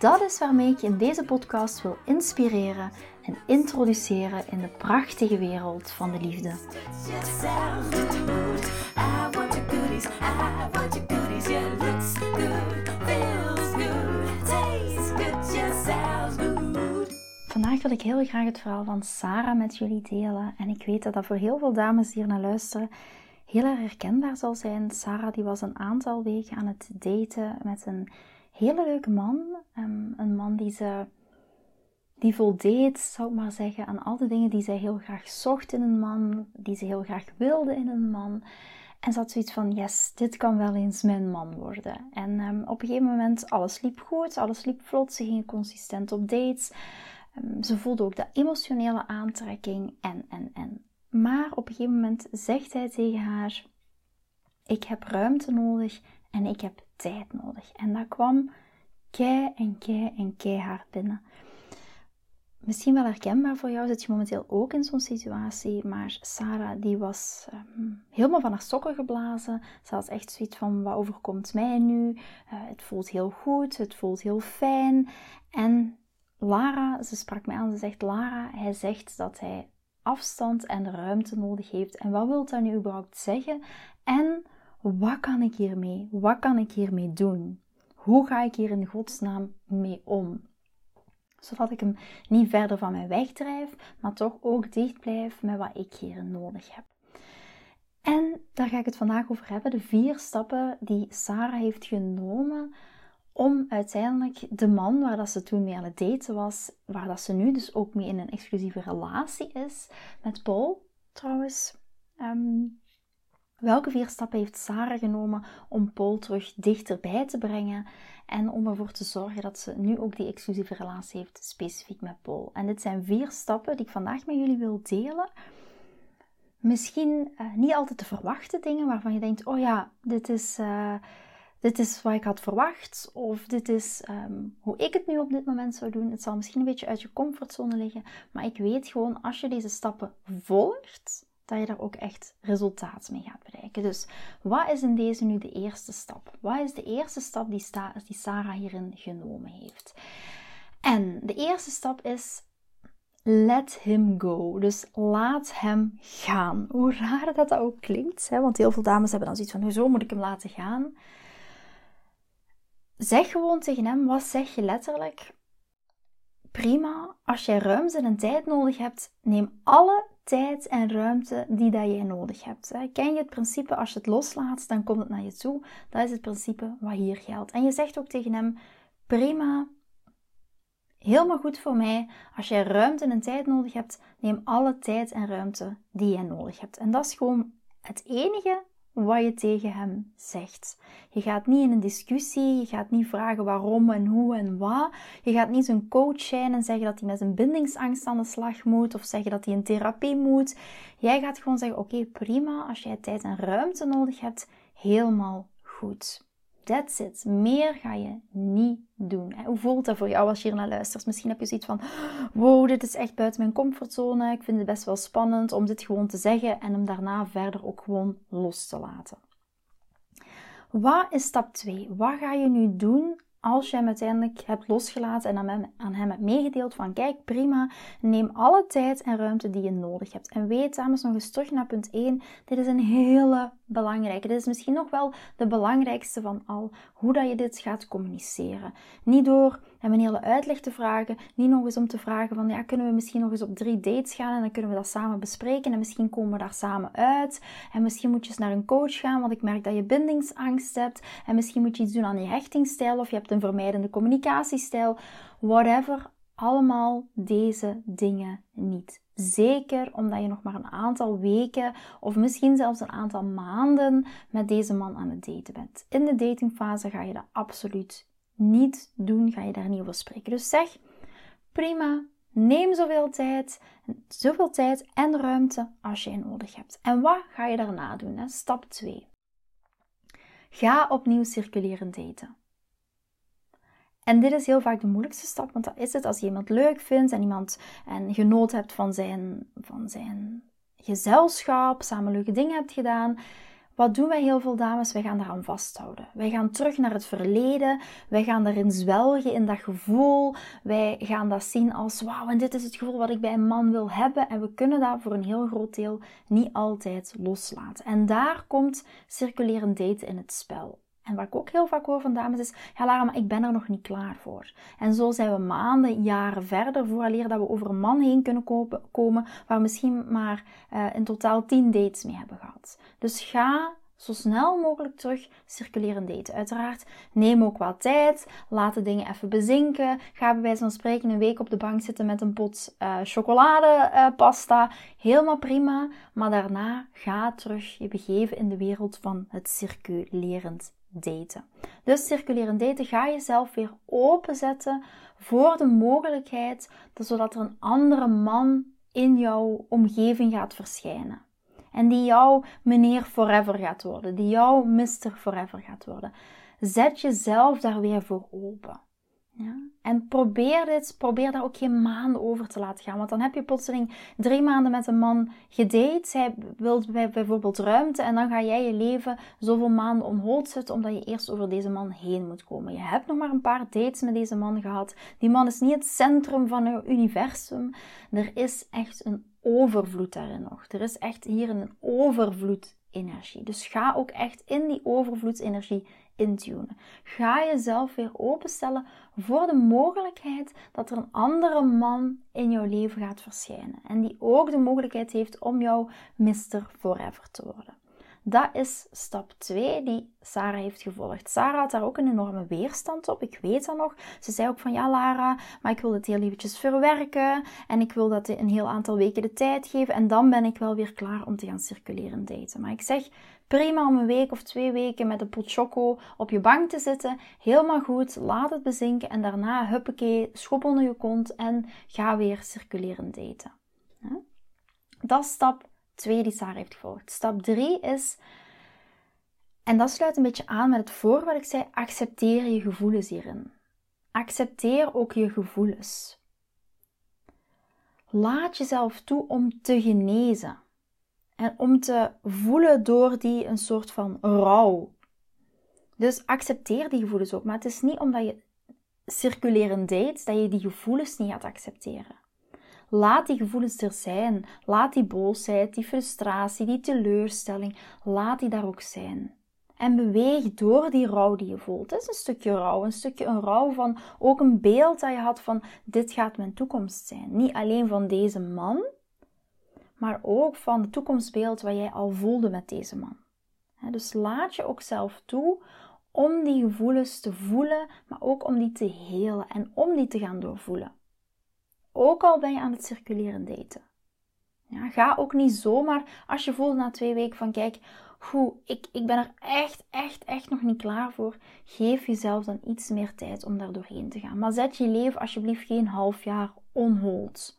Dat is waarmee ik je in deze podcast wil inspireren en introduceren in de prachtige wereld van de liefde. Vandaag wil ik heel graag het verhaal van Sarah met jullie delen. En ik weet dat dat voor heel veel dames die hier naar luisteren heel erg herkenbaar zal zijn. Sarah die was een aantal weken aan het daten met een hele leuke man. Um, een man die ze die voldeed, zou ik maar zeggen, aan al de dingen die zij heel graag zocht in een man, die ze heel graag wilde in een man. En ze had zoiets van, yes, dit kan wel eens mijn man worden. En um, op een gegeven moment, alles liep goed, alles liep vlot, ze gingen consistent op dates. Um, ze voelde ook de emotionele aantrekking en, en, en. Maar op een gegeven moment zegt hij tegen haar, ik heb ruimte nodig en ik heb tijd nodig. En dat kwam kei en kei en keihard binnen. Misschien wel herkenbaar voor jou, zit je momenteel ook in zo'n situatie, maar Sarah die was ehm, helemaal van haar sokken geblazen. Ze had echt zoiets van, wat overkomt mij nu? Uh, het voelt heel goed, het voelt heel fijn. En Lara, ze sprak mij aan, ze zegt, Lara, hij zegt dat hij afstand en ruimte nodig heeft. En wat wil dat nu überhaupt zeggen? En wat kan ik hiermee? Wat kan ik hiermee doen? Hoe ga ik hier in godsnaam mee om? Zodat ik hem niet verder van mij wegdrijf, maar toch ook dicht blijf met wat ik hier nodig heb. En daar ga ik het vandaag over hebben. De vier stappen die Sarah heeft genomen om uiteindelijk de man waar dat ze toen mee aan het daten was, waar dat ze nu dus ook mee in een exclusieve relatie is met Paul, trouwens. Ehm, welke vier stappen heeft Sarah genomen om Paul terug dichterbij te brengen en om ervoor te zorgen dat ze nu ook die exclusieve relatie heeft, specifiek met Paul? En dit zijn vier stappen die ik vandaag met jullie wil delen. Misschien uh, niet altijd te verwachten dingen waarvan je denkt: oh ja, dit is. Uh, dit is wat ik had verwacht, of dit is ehm, hoe ik het nu op dit moment zou doen. Het zal misschien een beetje uit je comfortzone liggen, maar ik weet gewoon als je deze stappen volgt, dat je daar ook echt resultaat mee gaat bereiken. Dus wat is in deze nu de eerste stap? Wat is de eerste stap die, die Sarah hierin genomen heeft? En de eerste stap is let him go. Dus laat hem gaan. Hoe raar dat dat ook klinkt, hè? want heel veel dames hebben dan zoiets van: hoezo moet ik hem laten gaan? Zeg gewoon tegen hem, wat zeg je letterlijk? Prima, als jij ruimte en tijd nodig hebt, neem alle tijd en ruimte die dat jij nodig hebt. Ken je het principe, als je het loslaat, dan komt het naar je toe. Dat is het principe wat hier geldt. En je zegt ook tegen hem, prima, helemaal goed voor mij. Als jij ruimte en tijd nodig hebt, neem alle tijd en ruimte die jij nodig hebt. En dat is gewoon het enige wat je tegen hem zegt. Je gaat niet in een discussie, je gaat niet vragen waarom en hoe en wat. Je gaat niet zijn coach zijn en zeggen dat hij met zijn bindingsangst aan de slag moet of zeggen dat hij in therapie moet. Jij gaat gewoon zeggen: Oké, prima, als jij tijd en ruimte nodig hebt, helemaal goed. That's it. Meer ga je niet doen. Hoe voelt dat voor jou als je hier naar luistert? Misschien heb je zoiets van: wow, dit is echt buiten mijn comfortzone. Ik vind het best wel spannend om dit gewoon te zeggen en hem daarna verder ook gewoon los te laten. Wat is stap 2? Wat ga je nu doen als je hem uiteindelijk hebt losgelaten en aan hem, hebt meegedeeld van kijk prima, neem alle tijd en ruimte die je nodig hebt. En weet dames nog eens terug naar punt 1, dit is een hele belangrijke. Dit is misschien nog wel de belangrijkste van al, hoe dat je dit gaat communiceren. Niet door hem een hele uitleg te vragen, niet nog eens om te vragen van ja, kunnen we misschien nog eens op drie dates gaan en dan kunnen we dat samen bespreken en misschien komen we daar samen uit. En misschien moet je eens naar een coach gaan, want ik merk dat je bindingsangst hebt en misschien moet je iets doen aan je hechtingstijl of je hebt een vermijdende communicatiestijl, whatever. Allemaal deze dingen niet. Zeker omdat je nog maar een aantal weken of misschien zelfs een aantal maanden met deze man aan het daten bent. In de datingfase ga je dat absoluut niet doen, ga je daar niet over spreken. Dus zeg, Prima. Neem zoveel tijd, zoveel tijd en ruimte als je nodig hebt. En wat ga je daarna doen? Hè? Stap 2. Ga opnieuw circuleren daten. En dit is heel vaak de moeilijkste stap, want dat is het als je iemand leuk vindt en iemand en genoot hebt van zijn, van zijn gezelschap, samen leuke dingen hebt gedaan. Wat doen wij heel veel dames? Wij gaan daaraan vasthouden. Wij gaan terug naar het verleden. Wij gaan daarin zwelgen in dat gevoel. Wij gaan dat zien als wauw, en dit is het gevoel wat ik bij een man wil hebben. En we kunnen dat voor een heel groot deel niet altijd loslaten. En daar komt circulerend daten in het spel. En wat ik ook heel vaak hoor van dames is, ja Lara, maar ik ben er nog niet klaar voor. En zo zijn we maanden, jaren verder, vooraleer dat we over een man heen kunnen komen, waar misschien maar uh, in totaal 10 dates mee hebben gehad. Dus ga zo snel mogelijk terug circuleren daten. Uiteraard, neem ook wat tijd, laat de dingen even bezinken. Ga bij wijze van spreken een week op de bank zitten met een pot uh, chocoladepasta. Uh, Helemaal prima, maar daarna ga terug je begeven in de wereld van het circulerend daten. Dus circulerend daten ga jezelf weer openzetten voor de mogelijkheid dat, zodat er een andere man in jouw omgeving gaat verschijnen. En die jouw meneer forever gaat worden, die jouw mister forever gaat worden. Zet jezelf daar weer voor open. En probeer dit, probeer daar ook geen maanden over te laten gaan. Want dan heb je plotseling drie maanden met een man gedate. Zij wil bijvoorbeeld ruimte. En dan ga jij je leven zoveel maanden on zetten. Omdat je eerst over deze man heen moet komen. Je hebt nog maar een paar dates met deze man gehad. Die man is niet het centrum van je universum. Er is echt een overvloed daarin nog. Er is echt hier een overvloed energie. Dus ga ook echt in die overvloedsenergie intunen. Ga jezelf weer openstellen voor de mogelijkheid dat er een andere man in jouw leven gaat verschijnen. En die ook de mogelijkheid heeft om jouw Mr. Forever te worden. Dat is stap 2 die Sarah heeft gevolgd. Sarah had daar ook een enorme weerstand op. Ik weet dat nog. Ze zei ook van ja, Lara, maar ik wil het heel eventjes verwerken. En ik wil dat een heel aantal weken de tijd geven. En dan ben ik wel weer klaar om te gaan circuleren daten. Maar ik zeg prima om een week of twee weken met een pot choco op je bank te zitten. Helemaal goed. Laat het bezinken. En daarna huppakee, schop onder je kont en ga weer circuleren daten. Dat is stap 2 die Sarah heeft gevolgd. Stap 3 is, en dat sluit een beetje aan met het voor wat ik zei, accepteer je gevoelens hierin. Accepteer ook je gevoelens. Laat jezelf toe om te genezen. En om te voelen door die een soort van rouw. Dus accepteer die gevoelens ook. Maar het is niet omdat je circuleren date dat je die gevoelens niet gaat accepteren. Laat die gevoelens er zijn. Laat die boosheid, die frustratie, die teleurstelling, laat die daar ook zijn. En beweeg door die rouw die je voelt. Het is een stukje rouw, een stukje een rouw van ook een beeld dat je had van dit gaat mijn toekomst zijn. Niet alleen van deze man, maar ook van het toekomstbeeld wat jij al voelde met deze man. Dus laat je ook zelf toe om die gevoelens te voelen, maar ook om die te helen en om die te gaan doorvoelen. Ook al ben je aan het circuleren daten. Ja, ga ook niet zomaar als je voelt na twee weken van kijk, hoe, ik, ik ben er echt, echt, echt nog niet klaar voor. Geef jezelf dan iets meer tijd om daar doorheen te gaan. Maar zet je leven alsjeblieft geen half jaar onhold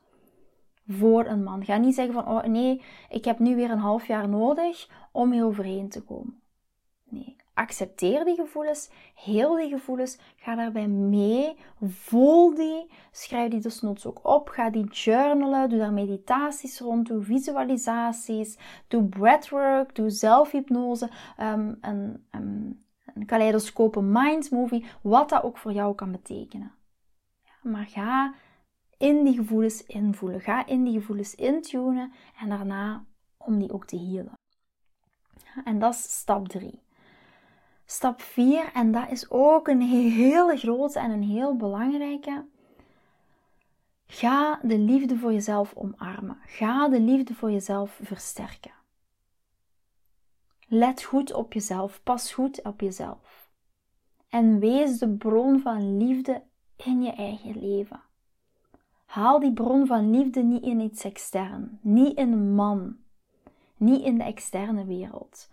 voor een man. Ga niet zeggen van oh nee, ik heb nu weer een half jaar nodig om hier overheen te komen. Nee, accepteer die gevoelens, heel die gevoelens, ga daarbij mee, voel die, schrijf die desnoods ook op, ga die journalen, doe daar meditaties rond, doe visualisaties, doe breathwork, doe zelfhypnose, um, een, um, een mind movie, wat dat ook voor jou kan betekenen. Ja, maar ga in die gevoelens invoelen, ga in die gevoelens intunen en daarna om die ook te healen. En dat is stap 3. Stap 4, en dat is ook een hele grote en een heel belangrijke. Ga de liefde voor jezelf omarmen. Ga de liefde voor jezelf versterken. Let goed op jezelf. Pas goed op jezelf. En wees de bron van liefde in je eigen leven. Haal die bron van liefde niet in iets extern, niet in een man, niet in de externe wereld.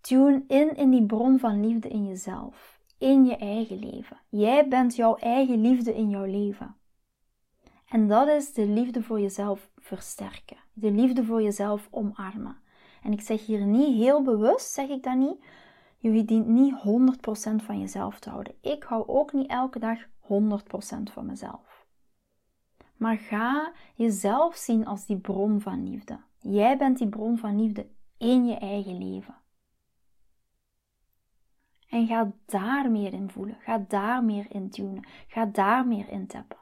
Tune in in die bron van liefde in jezelf, in je eigen leven. Jij bent jouw eigen liefde in jouw leven. En dat is de liefde voor jezelf versterken. De liefde voor jezelf omarmen. En ik zeg hier niet heel bewust, zeg ik dat niet. Je dient niet 100% van jezelf te houden. Ik hou ook niet elke dag 100% van mezelf. Maar ga jezelf zien als die bron van liefde. Jij bent die bron van liefde in je eigen leven. En ga daar meer in voelen. Ga daar meer in tunen. Ga daar meer in tappen.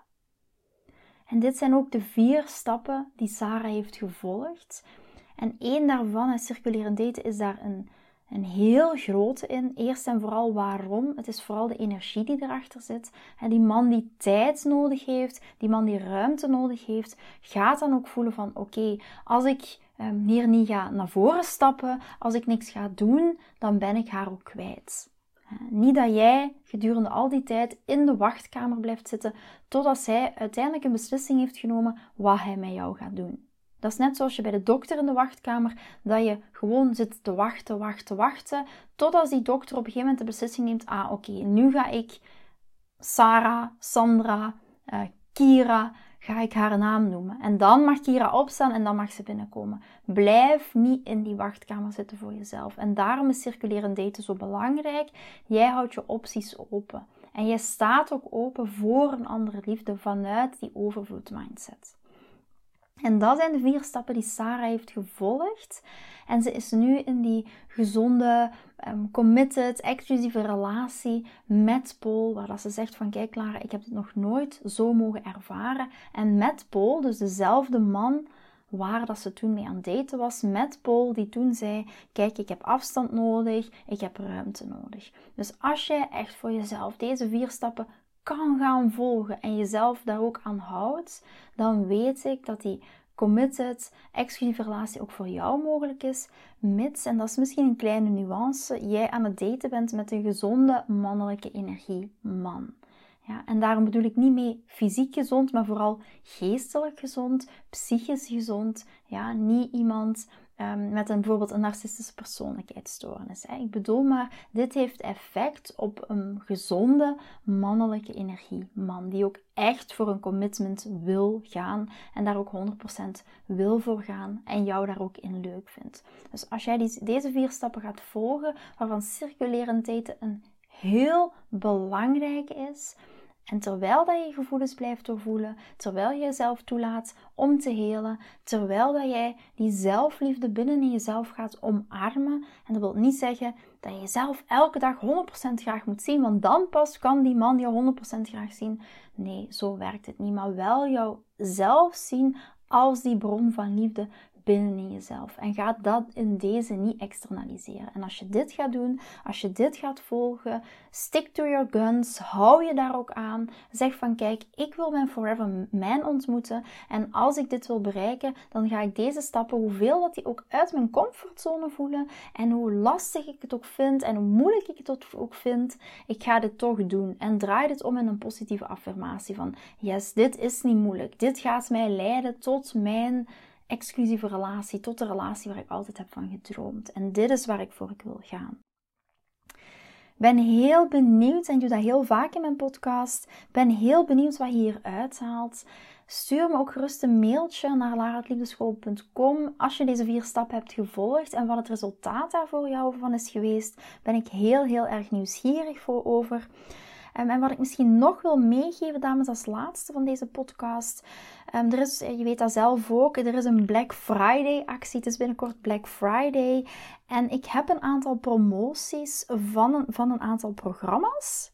En dit zijn ook de vier stappen die Sarah heeft gevolgd. En één daarvan, het circulerend daten, is daar een, een heel grote in. Eerst en vooral waarom. Het is vooral de energie die erachter zit. En die man die tijd nodig heeft, die man die ruimte nodig heeft, gaat dan ook voelen van oké, als ik um, hier niet ga naar voren stappen, als ik niks ga doen, dan ben ik haar ook kwijt. Niet dat jij gedurende al die tijd in de wachtkamer blijft zitten totdat zij uiteindelijk een beslissing heeft genomen wat hij met jou gaat doen. Dat is net zoals je bij de dokter in de wachtkamer, dat je gewoon zit te wachten, wachten, wachten, totdat die dokter op een gegeven moment de beslissing neemt, ah oké, nu ga ik Sarah, Sandra, uh, Kira, ga ik haar naam noemen. En dan mag Kira opstaan en dan mag ze binnenkomen. Blijf niet in die wachtkamer zitten voor jezelf. En daarom is circulerend daten zo belangrijk. Jij houdt je opties open. En jij staat ook open voor een andere liefde vanuit die overvloed mindset. En dat zijn de vier stappen die Sarah heeft gevolgd. En ze is nu in die gezonde, um, committed, exclusieve relatie met Paul. Waar dat ze zegt van kijk Clara, ik heb dit nog nooit zo mogen ervaren. En met Paul, dus dezelfde man waar dat ze toen mee aan daten was met Paul, die toen zei: Kijk, ik heb afstand nodig, ik heb ruimte nodig. Dus als jij echt voor jezelf deze vier stappen kan gaan volgen en jezelf daar ook aan houdt, dan weet ik dat die committed, exclusieve relatie ook voor jou mogelijk is, mits, en dat is misschien een kleine nuance, jij aan het daten bent met een gezonde mannelijke energie man. Ja, en daarom bedoel ik niet mee fysiek gezond, maar vooral geestelijk gezond, psychisch gezond. Ja, niet iemand um, met een, bijvoorbeeld een narcistische persoonlijkheidsstoornis. Hè. Ik bedoel maar, dit heeft effect op een gezonde mannelijke energie. Man die ook echt voor een commitment wil gaan en daar ook 100% wil voor gaan en jou daar ook in leuk vindt. Dus als jij deze vier stappen gaat volgen, waarvan circulerend daten een heel belangrijk is, en terwijl dat je gevoelens blijft doorvoelen, terwijl je jezelf toelaat om te helen, terwijl dat jij die zelfliefde binnen in jezelf gaat omarmen. En dat wil niet zeggen dat je jezelf elke dag 100% graag moet zien, want dan pas kan die man jou 100% graag zien. Nee, zo werkt het niet. Maar wel jouzelf zien als die bron van liefde binnen in jezelf. En ga dat in deze niet externaliseren. En als je dit gaat doen, als je dit gaat volgen, stick to your guns, hou je daar ook aan. Zeg van kijk, ik wil mijn forever man ontmoeten. En als ik dit wil bereiken, dan ga ik deze stappen, hoeveel dat die ook uit mijn comfortzone voelen. En hoe lastig ik het ook vind en hoe moeilijk ik het ook vind, ik ga dit toch doen. En draai dit om in een positieve affirmatie van yes, dit is niet moeilijk. Dit gaat mij leiden tot mijn exclusieve relatie tot de relatie waar ik altijd heb van gedroomd. En dit is waar ik voor ik wil gaan. Ben heel benieuwd en doe dat heel vaak in mijn podcast. Ben heel benieuwd wat je hier uithaalt. Stuur me ook gerust een mailtje naar laraatliefdeschool.com als je deze vier stappen hebt gevolgd en wat het resultaat daar voor jou van is geweest. Ben ik heel heel erg nieuwsgierig voor over. Ehm, en wat ik misschien nog wil meegeven, dames, als laatste van deze podcast. Um, er is, je weet dat zelf ook, er is een Black Friday actie. Het is binnenkort Black Friday. En ik heb een aantal promoties van een, van een aantal programma's.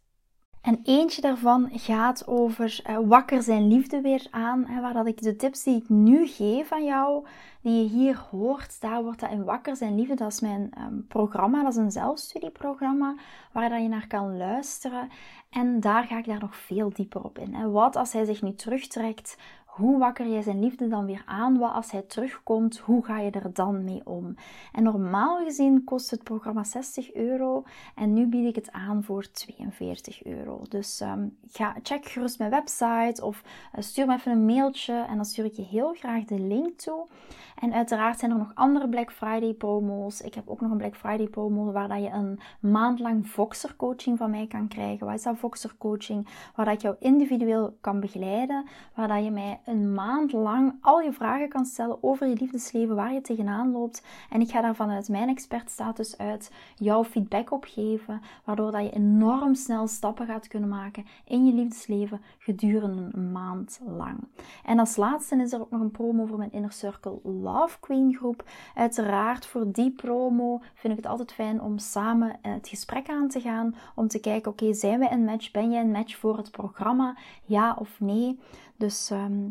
En eentje daarvan gaat over uh, wakker zijn liefde weer aan. Hè, waar dat ik de tips die ik nu geef aan jou, die je hier hoort, daar wordt dat in wakker zijn liefde. Dat is mijn um, programma, dat is een zelfstudieprogramma waar dat je naar kan luisteren. En daar ga ik daar nog veel dieper op in. Wat als hij zich nu terugtrekt? Hoe wakker jij zijn liefde dan weer aan? Wat als hij terugkomt? Hoe ga je er dan mee om? En normaal gezien kost het programma 60 euro en nu bied ik het aan voor 42 euro. Dus um, ga, check gerust mijn website of uh, stuur me even een mailtje en dan stuur ik je heel graag de link toe. En uiteraard zijn er nog andere Black Friday promo's. Ik heb ook nog een Black Friday promo waar dat je een maand lang Voxer coaching van mij kan krijgen. Wat is dat Voxer coaching? Waar dat ik jou individueel kan begeleiden, waar dat je mij een maand lang al je vragen kan stellen over je liefdesleven, waar je tegenaan loopt. En ik ga daar vanuit mijn expertstatus uit jouw feedback op geven, waardoor dat je enorm snel stappen gaat kunnen maken in je liefdesleven gedurende een maand lang. En als laatste is er ook nog een promo voor mijn Inner Circle Love Queen groep. Uiteraard voor die promo vind ik het altijd fijn om samen het gesprek aan te gaan, om te kijken, oké, zijn we een match? Ben je een match voor het programma? Ja of nee? Dus ehm,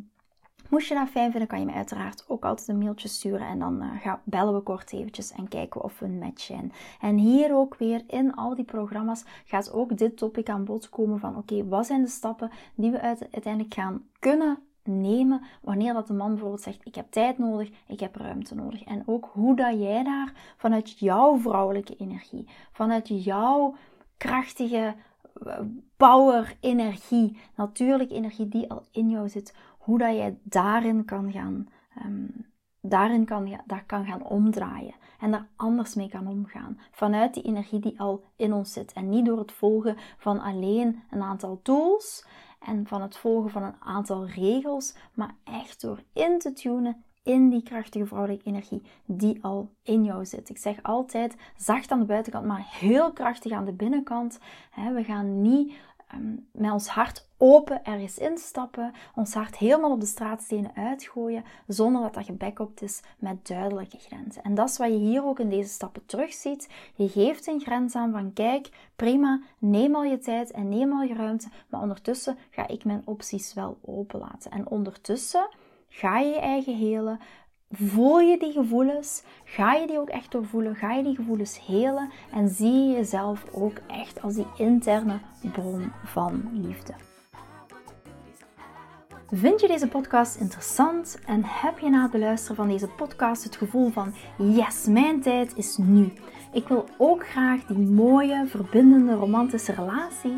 moest je dat fijn vinden, kan je me uiteraard ook altijd een mailtje sturen. En dan uh, gaan, bellen we kort eventjes en kijken we of we een match zijn. En hier ook weer in al die programma's gaat ook dit topic aan bod komen van oké, wat zijn de stappen die we uiteindelijk gaan kunnen nemen wanneer dat de man bijvoorbeeld zegt ik heb tijd nodig, ik heb ruimte nodig. En ook hoe dat jij daar vanuit jouw vrouwelijke energie, vanuit jouw krachtige power, energie, natuurlijke energie die al in jou zit, hoe dat jij daarin kan gaan, um, daarin kan, daar kan gaan omdraaien en daar anders mee kan omgaan. Vanuit die energie die al in ons zit en niet door het volgen van alleen een aantal tools en van het volgen van een aantal regels, maar echt door in te tunen in die krachtige vrouwelijke energie die al in jou zit. Ik zeg altijd zacht aan de buitenkant, maar heel krachtig aan de binnenkant. We gaan niet ehm, met ons hart open ergens instappen, ons hart helemaal op de straatstenen uitgooien, zonder dat dat gebackupt is met duidelijke grenzen. En dat is wat je hier ook in deze stappen terugziet. Je geeft een grens aan van kijk, prima, neem al je tijd en neem al je ruimte, maar ondertussen ga ik mijn opties wel openlaten. En ondertussen Ga je je eigen helen? Voel je die gevoelens? Ga je die ook echt doorvoelen? Ga je die gevoelens helen? En zie je jezelf ook echt als die interne bron van liefde. Vind je deze podcast interessant en heb je na het beluisteren van deze podcast het gevoel van yes, mijn tijd is nu. Ik wil ook graag die mooie, verbindende, romantische relatie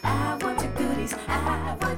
I